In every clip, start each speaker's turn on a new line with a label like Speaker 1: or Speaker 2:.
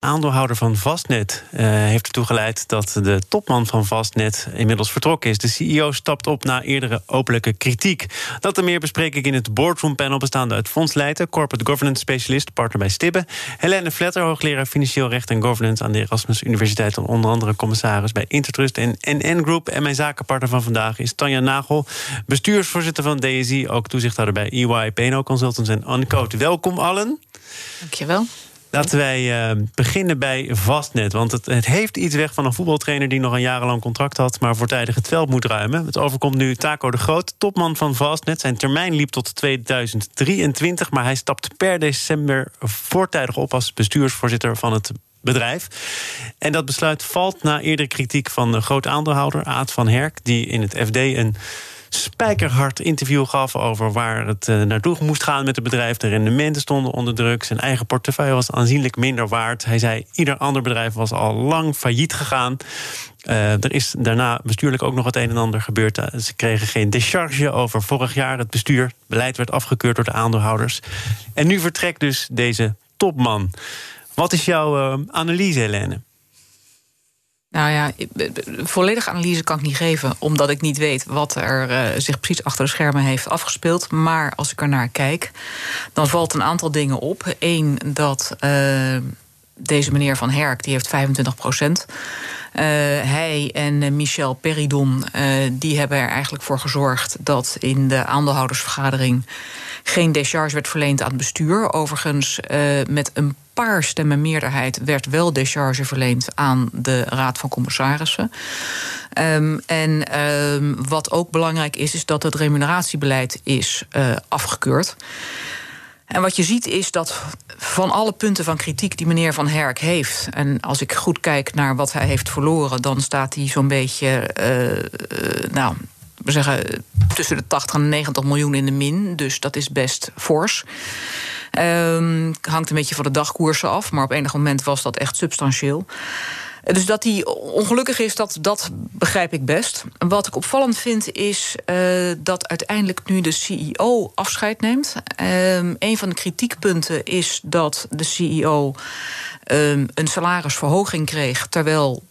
Speaker 1: Aandeelhouder van Vastnet uh, heeft ertoe geleid dat de topman van Vastnet inmiddels vertrokken is. De CEO stapt op na eerdere openlijke kritiek. Dat en meer bespreek ik in het boardroom panel bestaande uit fondsleider, corporate governance specialist, partner bij Stibbe, Helene Vletter, hoogleraar financieel recht en governance aan de Erasmus Universiteit en onder andere commissaris bij Intertrust en NN Group. En mijn zakenpartner van vandaag is Tanja Nagel, bestuursvoorzitter van DSI, ook toezichthouder bij EY, PNO Consultants en Uncode. Welkom allen.
Speaker 2: Dankjewel.
Speaker 1: Laten wij uh, beginnen bij Vastnet. Want het, het, heeft iets weg van een voetbaltrainer die nog een jarenlang contract had, maar voortijdig het veld moet ruimen. Het overkomt nu Taco de Groot, topman van Vastnet. Zijn termijn liep tot 2023, maar hij stapt per december voortijdig op als bestuursvoorzitter van het bedrijf. En dat besluit valt na eerdere kritiek van de groot aandeelhouder Aad van Herk, die in het FD een spijkerhard interview gaf over waar het uh, naartoe moest gaan met het bedrijf. De rendementen stonden onder druk. Zijn eigen portefeuille was aanzienlijk minder waard. Hij zei: ieder ander bedrijf was al lang failliet gegaan. Uh, er is daarna bestuurlijk ook nog het een en ander gebeurd. Uh, ze kregen geen decharge over vorig jaar. Het bestuur, het beleid werd afgekeurd door de aandeelhouders. En nu vertrekt dus deze topman. Wat is jouw analyse, Helene?
Speaker 2: Nou ja, volledige analyse kan ik niet geven, omdat ik niet weet wat er uh, zich precies achter de schermen heeft afgespeeld. Maar als ik er naar kijk, dan valt een aantal dingen op. Eén, dat uh, deze meneer Van Herk, die heeft 25 procent. Uh, hij en Michel Peridon, die hebben er eigenlijk voor gezorgd dat in de aandeelhoudersvergadering geen decharge werd verleend aan het bestuur. Overigens, met een paar stemmen meerderheid werd wel decharge verleend aan de Raad van Commissarissen. Um, en um, wat ook belangrijk is, is dat het remuneratiebeleid is afgekeurd. En wat je ziet is dat van alle punten van kritiek die meneer Van Herk heeft... en als ik goed kijk naar wat hij heeft verloren... dan staat hij zo'n beetje, uh, uh, nou, we zeggen... tussen de 80 en 90 miljoen in de min. Dus dat is best fors. Um, hangt een beetje van de dagkoersen af, maar op enig moment was dat echt substantieel. Dus dat hij ongelukkig is, dat, dat begrijp ik best. Wat ik opvallend vind is uh, dat uiteindelijk nu de CEO afscheid neemt. Um, een van de kritiekpunten is dat de CEO um, een salarisverhoging kreeg... terwijl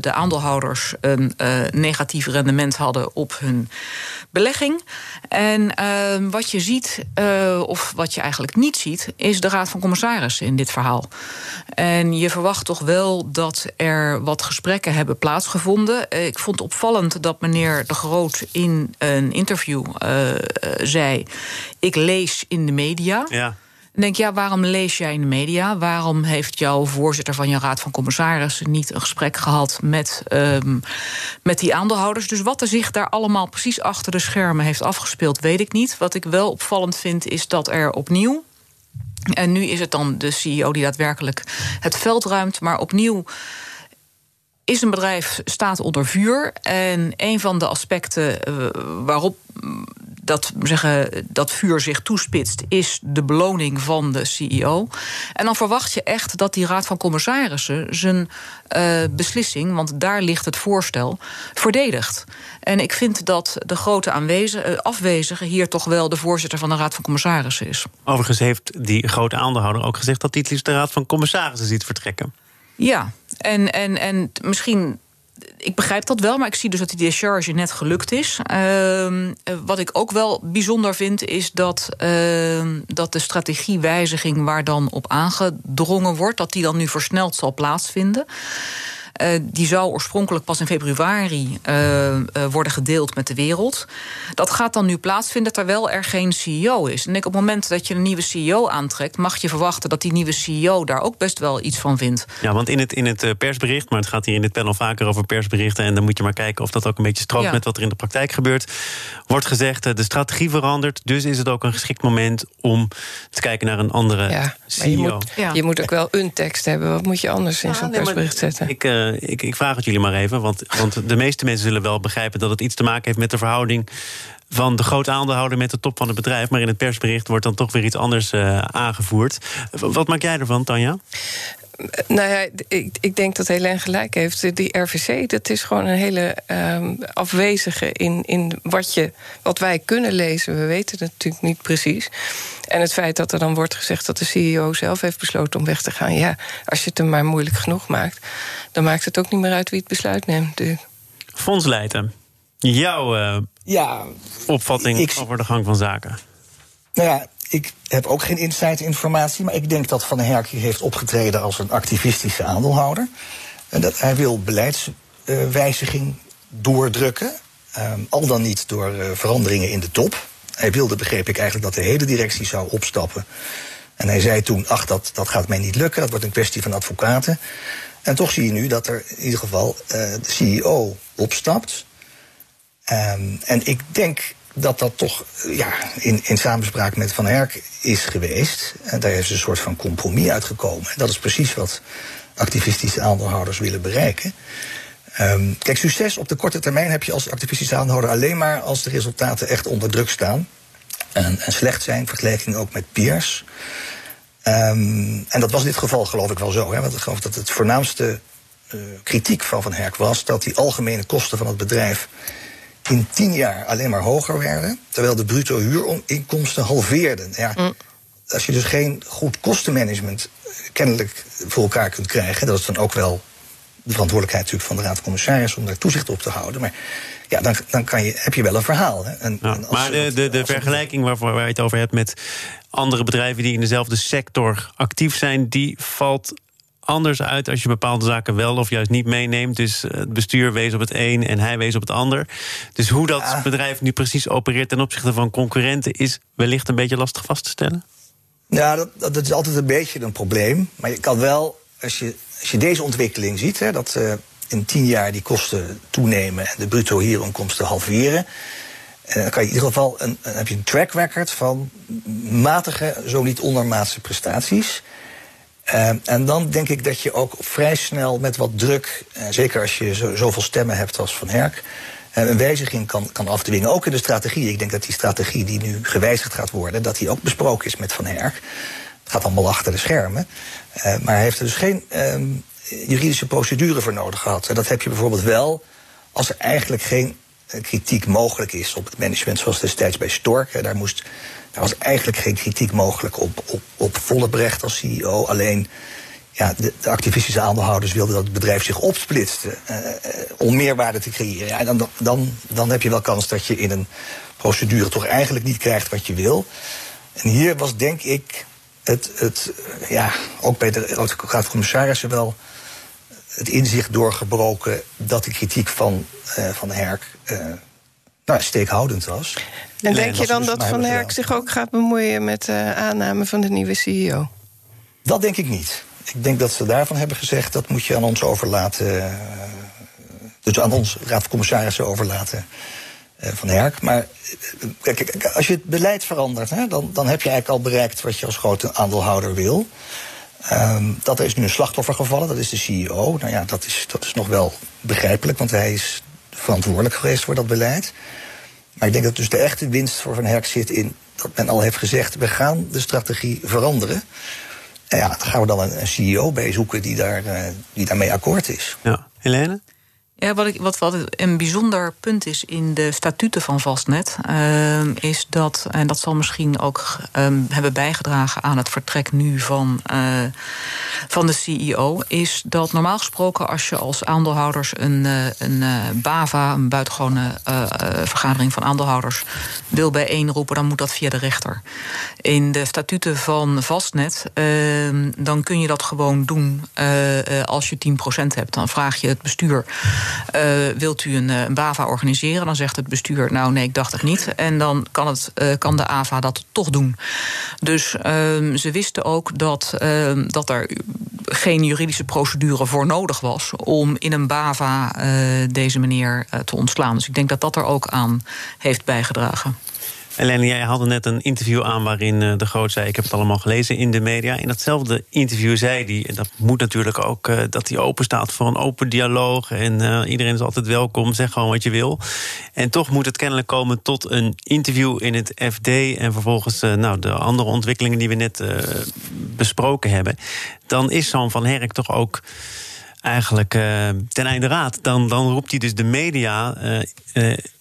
Speaker 2: de aandeelhouders een uh, negatief rendement hadden op hun belegging. En uh, wat je ziet, uh, of wat je eigenlijk niet ziet, is de Raad van Commissarissen in dit verhaal. En je verwacht toch wel dat er wat gesprekken hebben plaatsgevonden. Ik vond opvallend dat meneer De Groot in een interview zei: Ik lees in de media.
Speaker 1: Ja
Speaker 2: denk, ja, waarom lees jij in de media? Waarom heeft jouw voorzitter van je raad van commissarissen niet een gesprek gehad met, um, met die aandeelhouders? Dus wat er zich daar allemaal precies achter de schermen heeft afgespeeld, weet ik niet. Wat ik wel opvallend vind, is dat er opnieuw. En nu is het dan de CEO die daadwerkelijk het veld ruimt, maar opnieuw is een bedrijf staat onder vuur. En een van de aspecten waarop dat, zeggen, dat vuur zich toespitst, is de beloning van de CEO. En dan verwacht je echt dat die Raad van Commissarissen zijn uh, beslissing, want daar ligt het voorstel, verdedigt. En ik vind dat de grote aanwezige, uh, afwezige hier toch wel de voorzitter van de Raad van Commissarissen is.
Speaker 1: Overigens heeft die grote aandeelhouder ook gezegd dat hij het liefst de Raad van Commissarissen ziet vertrekken.
Speaker 2: Ja, en, en, en misschien ik begrijp dat wel, maar ik zie dus dat die discharge net gelukt is. Uh, wat ik ook wel bijzonder vind, is dat, uh, dat de strategiewijziging waar dan op aangedrongen wordt, dat die dan nu versneld zal plaatsvinden. Uh, die zou oorspronkelijk pas in februari uh, uh, worden gedeeld met de wereld. Dat gaat dan nu plaatsvinden terwijl er geen CEO is. En ik, op het moment dat je een nieuwe CEO aantrekt, mag je verwachten dat die nieuwe CEO daar ook best wel iets van vindt.
Speaker 1: Ja, want in het, in het persbericht, maar het gaat hier in dit panel vaker over persberichten. En dan moet je maar kijken of dat ook een beetje strookt ja. met wat er in de praktijk gebeurt. Wordt gezegd, de strategie verandert. Dus is het ook een geschikt moment om te kijken naar een andere
Speaker 3: ja,
Speaker 1: CEO.
Speaker 3: Je moet, ja. je moet ook wel een tekst hebben. Wat moet je anders in zo'n nee, persbericht zetten?
Speaker 1: Ik, ik, ik, vraag het jullie maar even. Want, want de meeste mensen zullen wel begrijpen dat het iets te maken heeft met de verhouding van de grote aandeelhouder met de top van het bedrijf. Maar in het persbericht wordt dan toch weer iets anders uh, aangevoerd. Wat maak jij ervan, Tanja?
Speaker 3: Nou ja, ik, ik denk dat Helene gelijk heeft. Die RVC, dat is gewoon een hele um, afwezige in, in wat, je, wat wij kunnen lezen. We weten het natuurlijk niet precies. En het feit dat er dan wordt gezegd dat de CEO zelf heeft besloten om weg te gaan. Ja, als je het hem maar moeilijk genoeg maakt, dan maakt het ook niet meer uit wie het besluit neemt. Natuurlijk.
Speaker 1: Leijten, jouw uh, ja, opvatting ik, over de gang van zaken.
Speaker 4: Nou ja, ik heb ook geen inside-informatie, maar ik denk dat Van der Herk heeft opgetreden als een activistische aandeelhouder. En dat hij wil beleidswijziging doordrukken, ehm, al dan niet door uh, veranderingen in de top. Hij wilde, begreep ik eigenlijk, dat de hele directie zou opstappen. En hij zei toen, ach, dat, dat gaat mij niet lukken, dat wordt een kwestie van advocaten. En toch zie je nu dat er in ieder geval uh, de CEO opstapt. Um, en ik denk dat dat toch ja, in, in samenspraak met Van Herk is geweest. En daar is een soort van compromis uitgekomen. En dat is precies wat activistische aandeelhouders willen bereiken. Um, kijk, succes op de korte termijn heb je als activistische aandeelhouder alleen maar als de resultaten echt onder druk staan. En, en slecht zijn, vergelijking ook met peers. Um, en dat was in dit geval geloof ik wel zo. Hè, want ik geloof dat het voornaamste uh, kritiek van Van Herk was dat die algemene kosten van het bedrijf in tien jaar alleen maar hoger werden, terwijl de bruto huurinkomsten halveerden. Ja, mm. Als je dus geen goed kostenmanagement kennelijk voor elkaar kunt krijgen, dat is dan ook wel de verantwoordelijkheid natuurlijk van de Raad van Commissarissen om daar toezicht op te houden. Maar ja, dan, dan kan je, heb je wel een verhaal. Hè. En,
Speaker 1: ja, maar de, de, de vergelijking waarvoor waar je het over hebt met andere bedrijven die in dezelfde sector actief zijn, die valt anders uit als je bepaalde zaken wel of juist niet meeneemt. Dus eh, het bestuur wees op het een en hij wees op het ander. Dus hoe dat bedrijf nu precies opereert ten opzichte van concurrenten is wellicht een beetje lastig vast te stellen.
Speaker 4: Ja, dat, dat is altijd een beetje een probleem. Maar je kan wel, als je, als je deze ontwikkeling ziet, hè, dat uh, in tien jaar die kosten toenemen en de bruto hieronkomsten halveren. En dan kan je in ieder geval een, een, heb je een track record van matige, zo niet ondermaatse prestaties. Uh, en dan denk ik dat je ook vrij snel met wat druk, uh, zeker als je zo, zoveel stemmen hebt als Van Herk, uh, een wijziging kan, kan afdwingen. Ook in de strategie. Ik denk dat die strategie die nu gewijzigd gaat worden, dat die ook besproken is met Van Herk. Het gaat allemaal achter de schermen. maar hij heeft er dus geen ehm, juridische procedure voor nodig gehad. En dat heb je bijvoorbeeld wel als er eigenlijk geen kritiek mogelijk is op het management, zoals destijds bij Stork. Daar moest er was eigenlijk geen kritiek mogelijk op, op, op Vollebrecht als CEO. Alleen ja, de, de, activistische aandeelhouders wilden dat het bedrijf zich opsplitste uh, om meerwaarde te creëren. Ja, en dan, dan, dan heb je wel kans dat je in een procedure toch eigenlijk niet krijgt wat je wil. En hier was denk ik het, het ja, ook bij de Raad van Commissarissen wel het inzicht doorgebroken dat de kritiek van, van Herk nou, steekhoudend was.
Speaker 3: En denk je dan dus dat Van Herk zich ook gaat bemoeien met de aanname van de nieuwe CEO?
Speaker 4: Dat denk ik niet. Ik denk dat ze daarvan hebben gezegd dat moet je aan ons overlaten. Eh, dus aan ons, Raad van Commissarissen, overlaten. Van Herk. Maar eh, kijk, als je het beleid verandert, hè, dan, dan heb je eigenlijk al bereikt wat je als grote aandeelhouder wil. Um, dat er is nu een slachtoffer gevallen, dat is de CEO. Nou ja, dat is, dat is nog wel begrijpelijk, want hij is verantwoordelijk geweest voor dat beleid. Maar ik denk dat dus de echte winst voor Van Herk zit in dat men al heeft gezegd: we gaan de strategie veranderen. En ja, dan gaan we dan een, CEO bij zoeken die, daar, uh, die daarmee akkoord is.
Speaker 1: Ja, Helene?
Speaker 2: Ja, wat, wat, wat een bijzonder punt is in de statuten van Vastnet, uh, is dat, en dat zal misschien ook um, hebben bijgedragen aan het vertrek nu van, uh, van de CEO, is dat normaal gesproken als je als aandeelhouders een, uh, een BAVA, een buitengewone vergadering van aandeelhouders, wil bijeenroepen, dan moet dat via de rechter. In de statuten van Vastnet, ehm, dan kun je dat gewoon doen als je 10% hebt. Dan vraag je het bestuur. Uh, wilt u een, eh, een, BAVA organiseren? Dan zegt het bestuur, nou nee, ik dacht het niet. En dan kan, het, uh, kan de AVA dat toch doen. Dus uh, ze wisten ook dat, ehm, dat er geen juridische procedure voor nodig was... om in een BAVA deze meneer te ontslaan. Dus ik denk dat dat er ook aan heeft bijgedragen.
Speaker 1: Helene, jij haalde net een interview aan waarin eh, de Groot zei... ik heb het allemaal gelezen in de media. In datzelfde interview zei hij, en dat moet natuurlijk ook... Uh, dat hij open staat voor een open dialoog... en uh, iedereen is altijd welkom, zeg gewoon wat je wil. En toch moet het kennelijk komen tot een interview in het FD... en vervolgens nou, de andere ontwikkelingen die we net besproken hebben. Dan is zo'n Van Herk toch ook eigenlijk ten einde raad. Dan, dan roept hij dus de media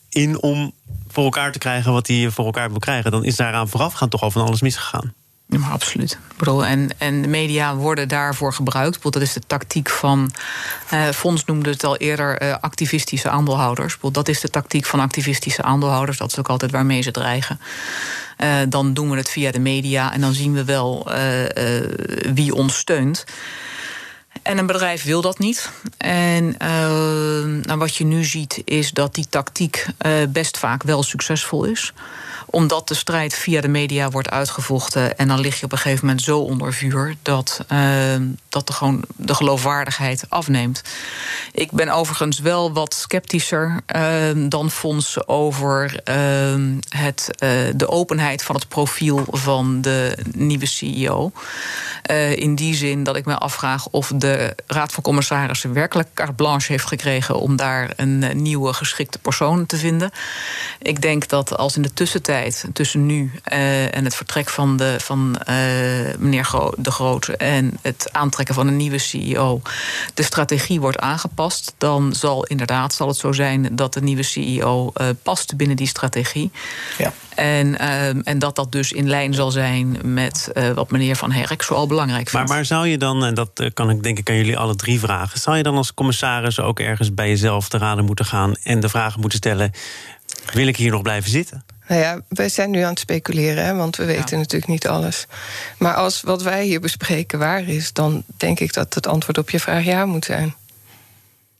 Speaker 1: in om voor elkaar te krijgen wat hij voor elkaar wil krijgen, dan is daaraan voorafgaand toch al van alles misgegaan.
Speaker 2: Ja, maar absoluut. Bedoel, en, en de media worden daarvoor gebruikt. Dat is de tactiek van. Uh, Fons noemde het al eerder uh, activistische aandeelhouders. Dat is de tactiek van activistische aandeelhouders. Dat is ook altijd waarmee ze dreigen. Uh, dan doen we het via de media en dan zien we wel wie ons steunt. En een bedrijf wil dat niet. En uh, nou, wat je nu ziet is dat die tactiek uh, best vaak wel succesvol is omdat de strijd via de media wordt uitgevochten. En dan lig je op een gegeven moment zo onder vuur dat, uh, dat de, gewoon de geloofwaardigheid afneemt. Ik ben overigens wel wat sceptischer uh, dan Fons over uh, het, de openheid van het profiel van de nieuwe CEO. in die zin dat ik me afvraag of de Raad van Commissarissen werkelijk carte blanche heeft gekregen om daar een nieuwe geschikte persoon te vinden. Ik denk dat als in de tussentijd tussen nu uh, en het vertrek van, de, van uh, meneer Gro De Groot en het aantrekken van een nieuwe CEO de strategie wordt aangepast, dan zal inderdaad zal het zo zijn dat de nieuwe CEO uh, past binnen die strategie. Ja. En, en dat dat dus in lijn zal zijn met wat meneer Van Herk zoal belangrijk vindt.
Speaker 1: Maar, maar zou je dan, en dat kan ik denk ik aan jullie alle drie vragen, zou je dan als commissaris ook ergens bij jezelf te raden moeten gaan en de vragen moeten stellen: wil ik hier nog blijven zitten?
Speaker 3: Nou ja, wij zijn nu aan het speculeren, hè, want we weten natuurlijk niet alles. Maar als wat wij hier bespreken waar is, dan denk ik dat het antwoord op je vraag ja moet zijn.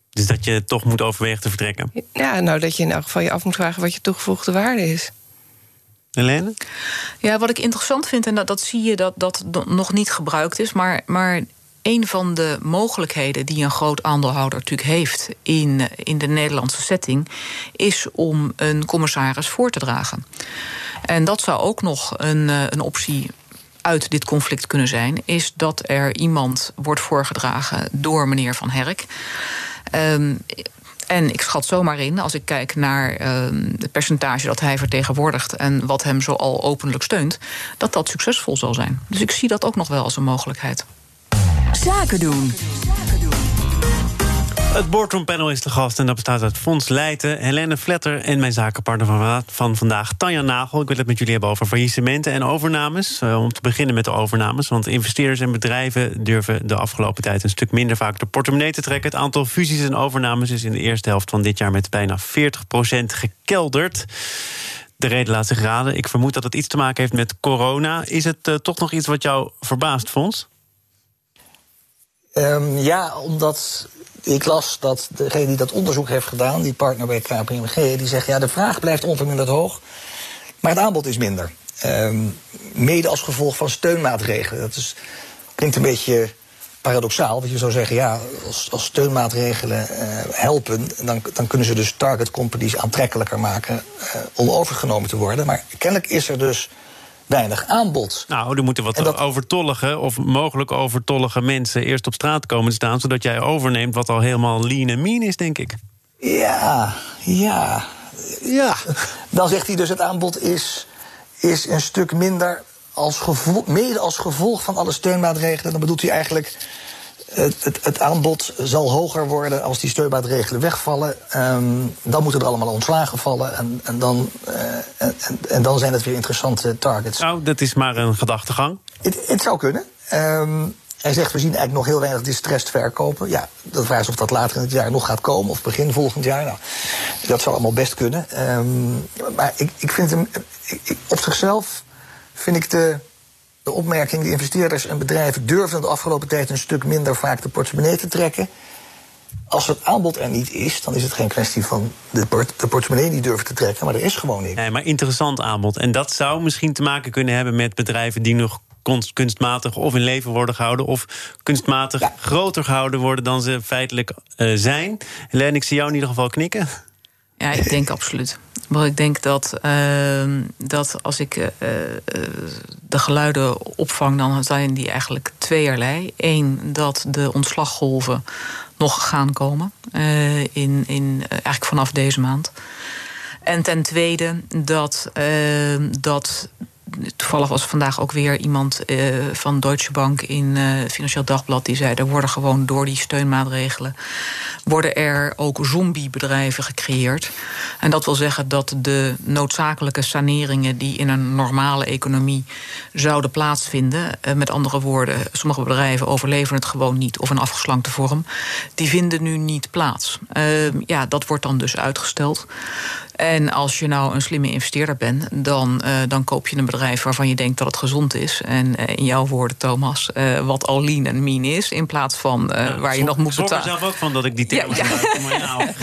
Speaker 1: Dus dat je toch moet overwegen te vertrekken?
Speaker 3: Ja, nou dat je in elk geval je af moet vragen wat je toegevoegde waarde is.
Speaker 1: Helene?
Speaker 2: Ja, wat ik interessant vind, en dat, dat zie je dat dat nog niet gebruikt is, maar, maar een van de mogelijkheden die een groot aandeelhouder natuurlijk heeft in, in de Nederlandse setting, is om een commissaris voor te dragen. En dat zou ook nog een, eh, een optie uit dit conflict kunnen zijn, is dat er iemand wordt voorgedragen door meneer Van Herk. Um, en ik schat zomaar in, als ik kijk naar uh, het percentage dat hij vertegenwoordigt en wat hem zo al openlijk steunt, dat dat succesvol zal zijn. Dus ik zie dat ook nog wel als een mogelijkheid.
Speaker 1: Zaken doen. Het boardroompanel is de gast en dat bestaat uit Fons Leijten, Helene Vletter en mijn zakenpartner van, van vandaag, Tanja Nagel. Ik wil het met jullie hebben over faillissementen en overnames. Uh, om te beginnen met de overnames, want investeerders en bedrijven durven de afgelopen tijd een stuk minder vaak de portemonnee te trekken. Het aantal fusies en overnames is in de eerste helft van dit jaar met bijna 40% gekelderd. De reden laat zich raden. Ik vermoed dat het iets te maken heeft met corona. Is het uh, toch nog iets wat jou verbaast, Fons?
Speaker 4: Um, ja, omdat ik las dat degene die dat onderzoek heeft gedaan, die partner bij KPMG, die zegt ja, de vraag blijft onverminderd hoog, maar het aanbod is minder. Um, mede als gevolg van steunmaatregelen. Dat is, klinkt een beetje paradoxaal. Want je zou zeggen, ja, als, als steunmaatregelen uh, helpen, dan, dan kunnen ze dus target companies aantrekkelijker maken uh, om overgenomen te worden. Maar kennelijk is er dus weinig aanbod.
Speaker 1: Nou, er moeten wat dat... overtollige of mogelijk overtollige mensen eerst op straat komen staan, zodat jij overneemt wat al helemaal lean en mean is, denk ik.
Speaker 4: Ja, ja. Ja. Dan zegt hij dus: het aanbod is, is een stuk minder als gevolg, mede als gevolg van alle steunmaatregelen. Dan bedoelt hij eigenlijk het, het, het, aanbod zal hoger worden als die steunmaatregelen wegvallen. Um, dan moeten er allemaal ontslagen vallen. En, en dan, uh, en, en, dan zijn het weer interessante targets.
Speaker 1: Nou, dat is maar een gedachtegang.
Speaker 4: Het, zou kunnen. Um, hij zegt, we zien eigenlijk nog heel weinig distressed verkopen. Ja, dat vraag is of dat later in het jaar nog gaat komen... of begin volgend jaar. Nou, dat zou allemaal best kunnen. Um, maar ik, ik vind hem... Ik, op zichzelf vind ik de de opmerking: de investeerders en bedrijven durven de afgelopen tijd een stuk minder vaak de portemonnee te trekken. Als het aanbod er niet is, dan is het geen kwestie van de, port de portemonnee niet durven te trekken, maar er is gewoon niet.
Speaker 1: Nee, maar interessant aanbod. En dat zou misschien te maken kunnen hebben met bedrijven die nog kunstmatig of in leven worden gehouden... of kunstmatig groter gehouden worden dan ze feitelijk uh, zijn. Helene, ik zie jou in ieder geval knikken.
Speaker 2: Ja, ik denk absoluut. Maar ik denk dat, ehm, dat als ik uh, de geluiden opvang, dan zijn die eigenlijk tweeërlei. Eén, dat de ontslaggolven nog gaan komen. in, in, eigenlijk vanaf deze maand. En ten tweede dat, ehm, dat toevallig was vandaag ook weer iemand uh, van Deutsche Bank in uh, Financieel Dagblad die zei: er worden gewoon door die steunmaatregelen worden er ook zombiebedrijven gecreëerd. En dat wil zeggen dat de noodzakelijke saneringen die in een normale economie zouden plaatsvinden, uh, met andere woorden, sommige bedrijven overleven het gewoon niet of in afgeslankte vorm, die vinden nu niet plaats. ja, dat wordt dan dus uitgesteld. En als je nou een slimme investeerder bent, dan, uh, dan koop je een bedrijf waarvan je denkt dat het gezond is. En uh, in jouw woorden, Thomas, uh, wat al lean en mean is, in plaats van ja, waar je nog moet betalen.
Speaker 1: Ik er zelf ook van dat ik die term ja, ja. maar ja,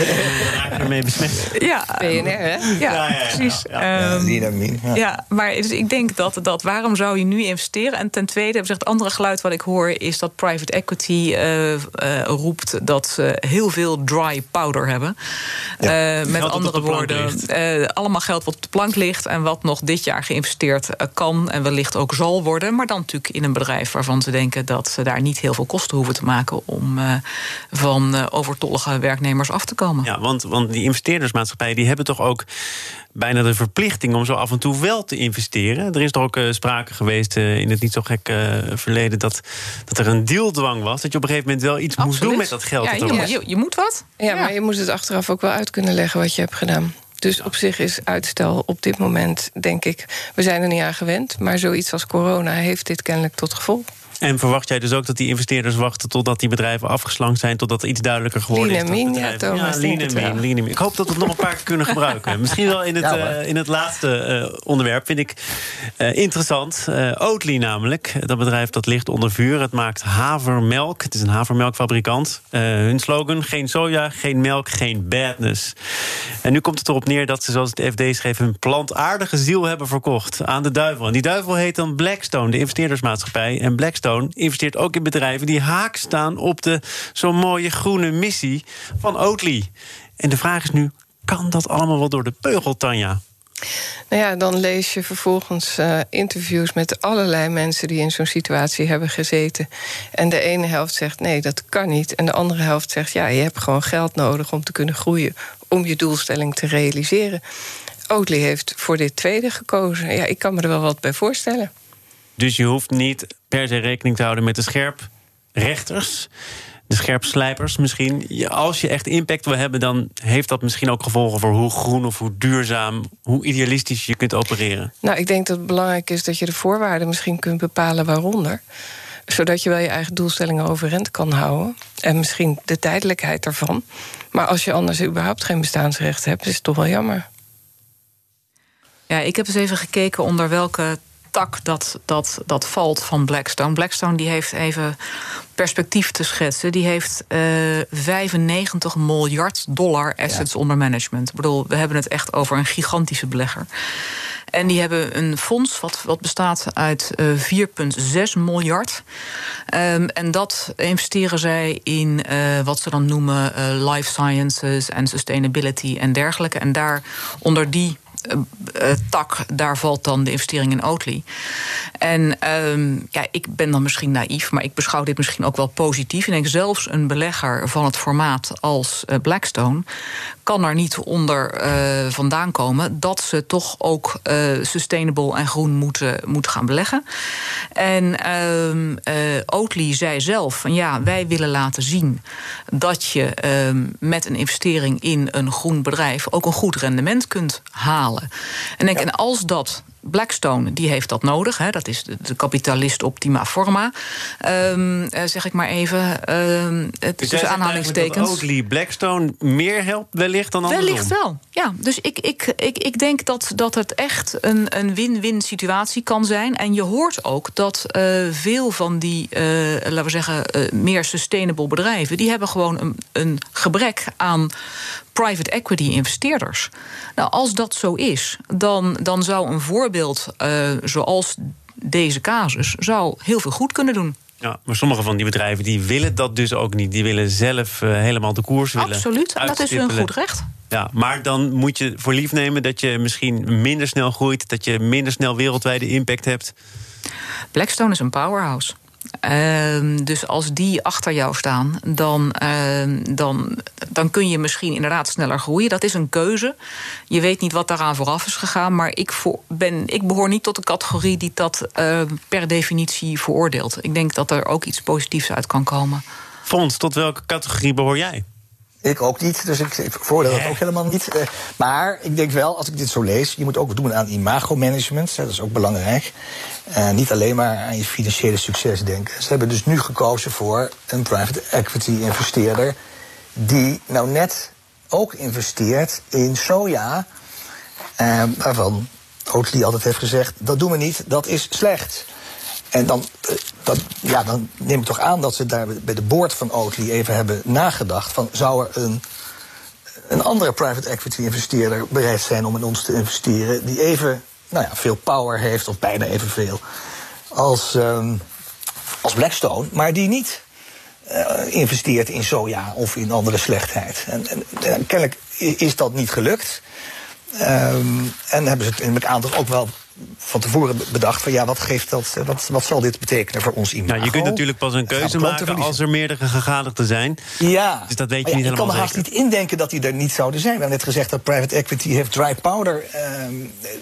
Speaker 1: ermee besmet.
Speaker 2: Ja,
Speaker 3: hè?
Speaker 2: Ja, ja precies.
Speaker 4: Ja, um, lean en mean.
Speaker 2: Ja. maar dus ik denk dat, dat waarom zou je nu investeren? En ten tweede, het andere geluid wat ik hoor, is dat private equity roept dat ze heel veel dry powder hebben. met andere woorden. Uh, allemaal geld wat op de plank ligt en wat nog dit jaar geïnvesteerd uh, kan en wellicht ook zal worden. Maar dan natuurlijk in een bedrijf waarvan ze denken dat ze daar niet heel veel kosten hoeven te maken om uh, van overtollige werknemers af te komen.
Speaker 1: Ja, want, want die investeerdersmaatschappijen die hebben toch ook bijna de verplichting om zo af en toe wel te investeren. Er is toch ook uh, sprake geweest uh, in het niet zo gek uh, verleden dat, dat er een dealdwang was. Dat je op een gegeven moment wel iets
Speaker 2: Absoluut.
Speaker 1: moest doen met dat geld.
Speaker 2: Ja, je, je, je, moet wat.
Speaker 3: Ja, ja, maar je moet het achteraf ook wel uit kunnen leggen wat je hebt gedaan. Dus op zich is uitstel op dit moment, denk ik, we zijn er niet aan gewend. Maar zoiets als corona heeft dit kennelijk tot gevolg.
Speaker 1: En verwacht jij dus ook dat die investeerders wachten totdat die bedrijven afgeslankt zijn, totdat er iets duidelijker geworden is?
Speaker 3: Mean, ja, Thomas,
Speaker 1: ja, Ik hoop dat we het nog een paar keer kunnen gebruiken. Misschien wel in het, ja, uh, in het laatste uh, onderwerp, vind ik uh, interessant. Oatly namelijk, dat bedrijf dat ligt onder vuur. Het maakt havermelk. Het is een havermelkfabrikant. hun slogan: geen soja, geen melk, geen badness. En nu komt het erop neer dat ze, zoals het FD schreef, hun plantaardige ziel hebben verkocht aan de duivel. En die duivel heet dan Blackstone, de investeerdersmaatschappij. En Blackstone investeert ook in bedrijven die haak staan op de zo'n mooie groene missie van Oatly. En de vraag is nu: kan dat allemaal wel door de beugel, Tanja?
Speaker 3: Nou ja, dan lees je vervolgens uh, interviews met allerlei mensen die in zo'n situatie hebben gezeten. En de ene helft zegt nee, dat kan niet. En de andere helft zegt ja, je hebt gewoon geld nodig om te kunnen groeien, om je doelstelling te realiseren. Oatly heeft voor dit tweede gekozen. Ja, ik kan me er wel wat bij voorstellen.
Speaker 1: Dus je hoeft niet per se rekening te houden met de scherprechters. De scherpslijpers misschien. Als je echt impact wil hebben, dan heeft dat misschien ook gevolgen voor hoe groen of hoe duurzaam, hoe idealistisch je kunt opereren.
Speaker 3: Nou, ik denk dat het belangrijk is dat je de voorwaarden misschien kunt bepalen waaronder zodat je wel je eigen doelstellingen overeind kan houden. En misschien de tijdelijkheid ervan. Maar als je anders überhaupt geen bestaansrecht hebt, is het toch wel jammer.
Speaker 2: Ja, ik heb eens even gekeken onder welke tak dat, dat, dat valt van Blackstone. Blackstone die heeft even perspectief te schetsen. Die heeft uh, eh, 95 miljard dollar assets onder management. Ik bedoel, we hebben het echt over een gigantische belegger. En die hebben een fonds wat, wat bestaat uit uh, eh, 4,6 miljard. Um, en dat investeren zij in uh, wat ze dan noemen life sciences en sustainability en dergelijke. En daar onder die tak, daar valt dan de investering in Oatly. En uh, ja, ik ben dan misschien naïef, maar ik beschouw dit misschien ook wel positief. Ik denk zelfs een belegger van het formaat als uh, Blackstone kan er niet onder vandaan komen dat ze toch ook sustainable en groen moeten, moeten gaan beleggen. En uh, Oatly zei zelf van ja, wij willen laten zien dat je ehm, met een investering in een groen bedrijf ook een goed rendement kunt halen. En denk, en als dat Blackstone die heeft dat nodig. Hè, dat is de, de kapitalist optima forma. Um, zeg ik maar even. Um, het,
Speaker 1: dus
Speaker 2: tussen aanhalingstekens.
Speaker 1: Oatly Blackstone meer helpt wellicht dan andersom?
Speaker 2: Wellicht wel. Ja, dus ik, ik, ik, ik denk dat, dat het echt een, een win-win situatie kan zijn. En je hoort ook dat uh, veel van die, uh, laten we zeggen, meer sustainable bedrijven, die hebben gewoon een, een gebrek aan private equity investeerders. Nou, als dat zo is, dan, dan zou een voorbeeld uh, zoals deze casus zou heel veel goed kunnen doen.
Speaker 1: Ja, maar sommige van die bedrijven die willen dat dus ook niet. Die willen zelf uh, helemaal de koers willen.
Speaker 2: Absoluut, en dat is hun goed recht.
Speaker 1: Ja, maar dan moet je voor lief nemen dat je misschien minder snel groeit, dat je minder snel wereldwijde impact hebt.
Speaker 2: Blackstone is een powerhouse. Ehm, dus als die achter jou staan, dan, ehm, dan, dan kun je misschien inderdaad sneller groeien. Dat is een keuze. Je weet niet wat daaraan vooraf is gegaan. Maar ik, ben, ik behoor niet tot de categorie die dat ehm, per definitie veroordeelt. Ik denk dat er ook iets positiefs uit kan komen.
Speaker 1: Fons, tot welke categorie behoor jij?
Speaker 4: Ik ook niet, dus ik, ik voordeel dat ook helemaal niet. Eh, maar ik denk wel, als ik dit zo lees, je moet ook doen aan imago-management. Dat is ook belangrijk. Uh, niet alleen maar aan je financiële succes denken. Ze hebben dus nu gekozen voor een private equity investeerder die nou net ook investeert in soja, uh, waarvan Oatly altijd heeft gezegd: dat doen we niet, dat is slecht. En dan, dat, ja, dan neem ik toch aan dat ze daar bij de board van Oatly even hebben nagedacht: van zou er een, een andere private equity investeerder bereid zijn om in ons te investeren, die even nou ja, veel power heeft, of bijna evenveel, als, um, als Blackstone, maar die niet uh, investeert in soja of in andere slechtheid. En, en, en kennelijk is dat niet gelukt. Um, en hebben ze het in het aantal ook wel van tevoren bedacht van ja, wat geeft dat, wat, wat zal dit betekenen voor ons imago?
Speaker 1: Nou, je kunt natuurlijk pas een keuze maken als er meerdere gegadigden zijn.
Speaker 4: Ja,
Speaker 1: dus dat weet je
Speaker 4: ja,
Speaker 1: niet helemaal
Speaker 4: Ik kan me haast niet indenken dat die er niet zouden zijn. We hebben net gezegd dat private equity heeft dry powder.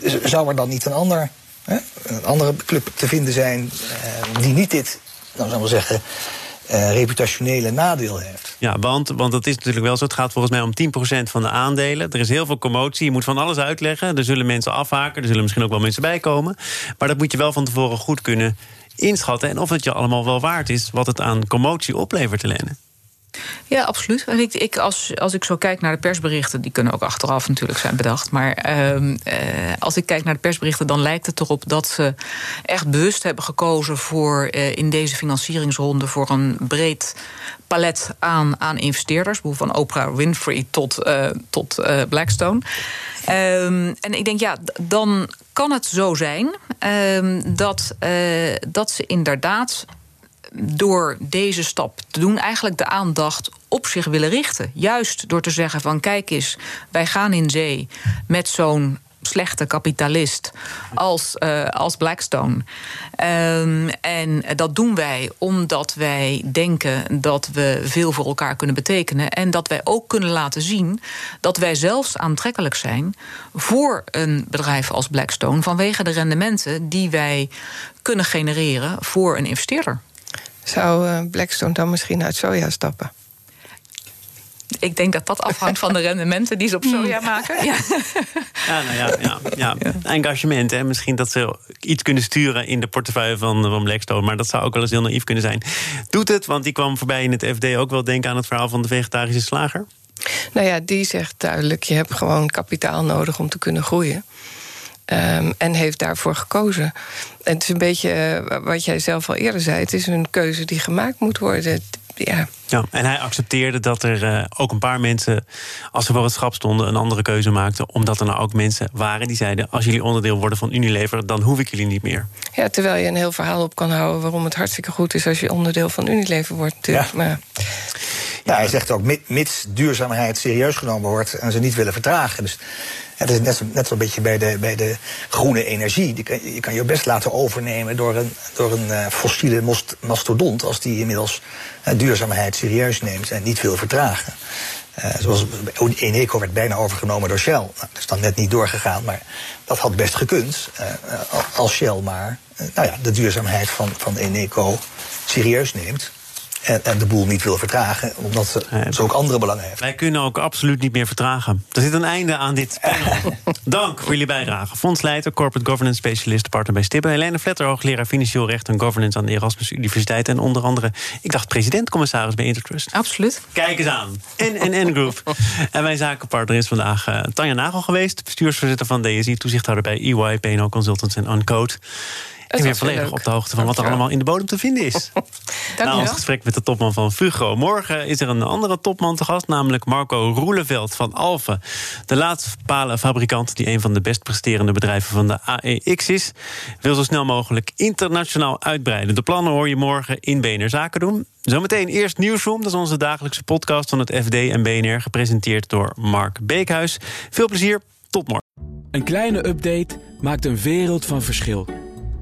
Speaker 4: Uh, zou er dan niet een, ander, hè, een andere club te vinden zijn uh, die niet dit, nou zou we zeggen, uh, reputationele nadeel heeft.
Speaker 1: Ja, want, want dat is natuurlijk wel zo. Het gaat volgens mij om 10% van de aandelen. Er is heel veel commotie. Je moet van alles uitleggen. Er zullen mensen afhaken. Er zullen misschien ook wel mensen bij komen. Maar dat moet je wel van tevoren goed kunnen inschatten. En of het je allemaal wel waard is wat het aan commotie oplevert, Helene.
Speaker 2: Ja, absoluut. En ik, ik, als, als ik zo kijk naar de persberichten, die kunnen ook achteraf natuurlijk zijn bedacht. Maar eh, als ik kijk naar de persberichten, dan lijkt het erop dat ze echt bewust hebben gekozen voor eh, in deze financieringsronde voor een breed palet aan, aan investeerders. Van Oprah Winfrey tot, uh, tot Blackstone. Um, en ik denk, ja, dan kan het zo zijn um, dat, dat ze inderdaad door deze stap te doen, eigenlijk de aandacht op zich willen richten. Juist door te zeggen van kijk eens, wij gaan in zee met zo'n slechte kapitalist als, uh, als Blackstone. Um, en dat doen wij omdat wij denken dat we veel voor elkaar kunnen betekenen. En dat wij ook kunnen laten zien dat wij zelfs aantrekkelijk zijn voor een bedrijf als Blackstone vanwege de rendementen die wij kunnen genereren voor een investeerder.
Speaker 3: Zou uh, Blackstone dan misschien uit soja stappen?
Speaker 2: Ik denk dat dat afhangt van de rendementen die ze op soja maken. Ja,
Speaker 1: ja nou ja, ja, ja. engagement. Hè. Misschien dat ze iets kunnen sturen in de portefeuille van, van Blackstone. Maar dat zou ook wel eens heel naïef kunnen zijn. Doet het, want die kwam voorbij in het FD ook wel denken aan het verhaal van de vegetarische slager.
Speaker 3: Nou ja, die zegt duidelijk: je hebt gewoon kapitaal nodig om te kunnen groeien. Um, en heeft daarvoor gekozen. En het is een beetje uh, wat jij zelf al eerder zei: het is een keuze die gemaakt moet worden. Ja.
Speaker 1: Ja, en hij accepteerde dat er uh, ook een paar mensen, als ze voor het schap stonden, een andere keuze maakten. Omdat er nou ook mensen waren die zeiden: als jullie onderdeel worden van Unilever, dan hoef ik jullie niet meer.
Speaker 3: Ja, terwijl je een heel verhaal op kan houden waarom het hartstikke goed is als je onderdeel van Unilever wordt. Natuurlijk.
Speaker 4: Ja.
Speaker 3: Maar,
Speaker 4: ja, hij zegt ook, mits duurzaamheid serieus genomen wordt en ze niet willen vertragen. Dus het is net, net zo'n beetje bij de, bij de groene energie. Die kan, je kan je best laten overnemen door een, door een uh, fossiele mastodont... als die inmiddels uh, duurzaamheid serieus neemt en niet wil vertragen. Uh, zoals Eneco werd bijna overgenomen door Shell. Nou, dat is dan net niet doorgegaan, maar dat had best gekund... als Shell maar nou ja, de duurzaamheid van, van Eneco serieus neemt... En, en, de boel niet wil vertragen, omdat ze, ook andere belangen heeft.
Speaker 1: Wij kunnen ook absoluut niet meer vertragen. Er zit een einde aan dit panel. Dank voor jullie bijdrage. Fondsleider, Corporate Governance Specialist, partner bij Stibbe. Helene Vletter, hoogleraar Financieel Recht en Governance aan de Erasmus Universiteit. En onder andere, ik dacht president-commissaris bij Intertrust.
Speaker 2: Absoluut.
Speaker 1: Kijk eens aan. NNN Group. en mijn zakenpartner is vandaag uh, Tanja Nagel geweest, bestuursvoorzitter van DSI, toezichthouder bij EY, PNO Consultants en Uncode. En weer volledig op de hoogte van wat er allemaal in de bodem te vinden is. Na ons gesprek met de topman van Fugro. Morgen is er een andere topman te gast, namelijk Marco Roeleveld van Alphen. De laatste fabrikant die een van de best presterende bedrijven van de AEX is. Wil zo snel mogelijk internationaal uitbreiden. De plannen hoor je morgen in BNR Zaken doen. Zometeen eerst Nieuwsroom, dat is onze dagelijkse podcast van het FD en BNR, gepresenteerd door Mark Beekhuis. Veel plezier, tot morgen.
Speaker 5: Een kleine update maakt een wereld van verschil.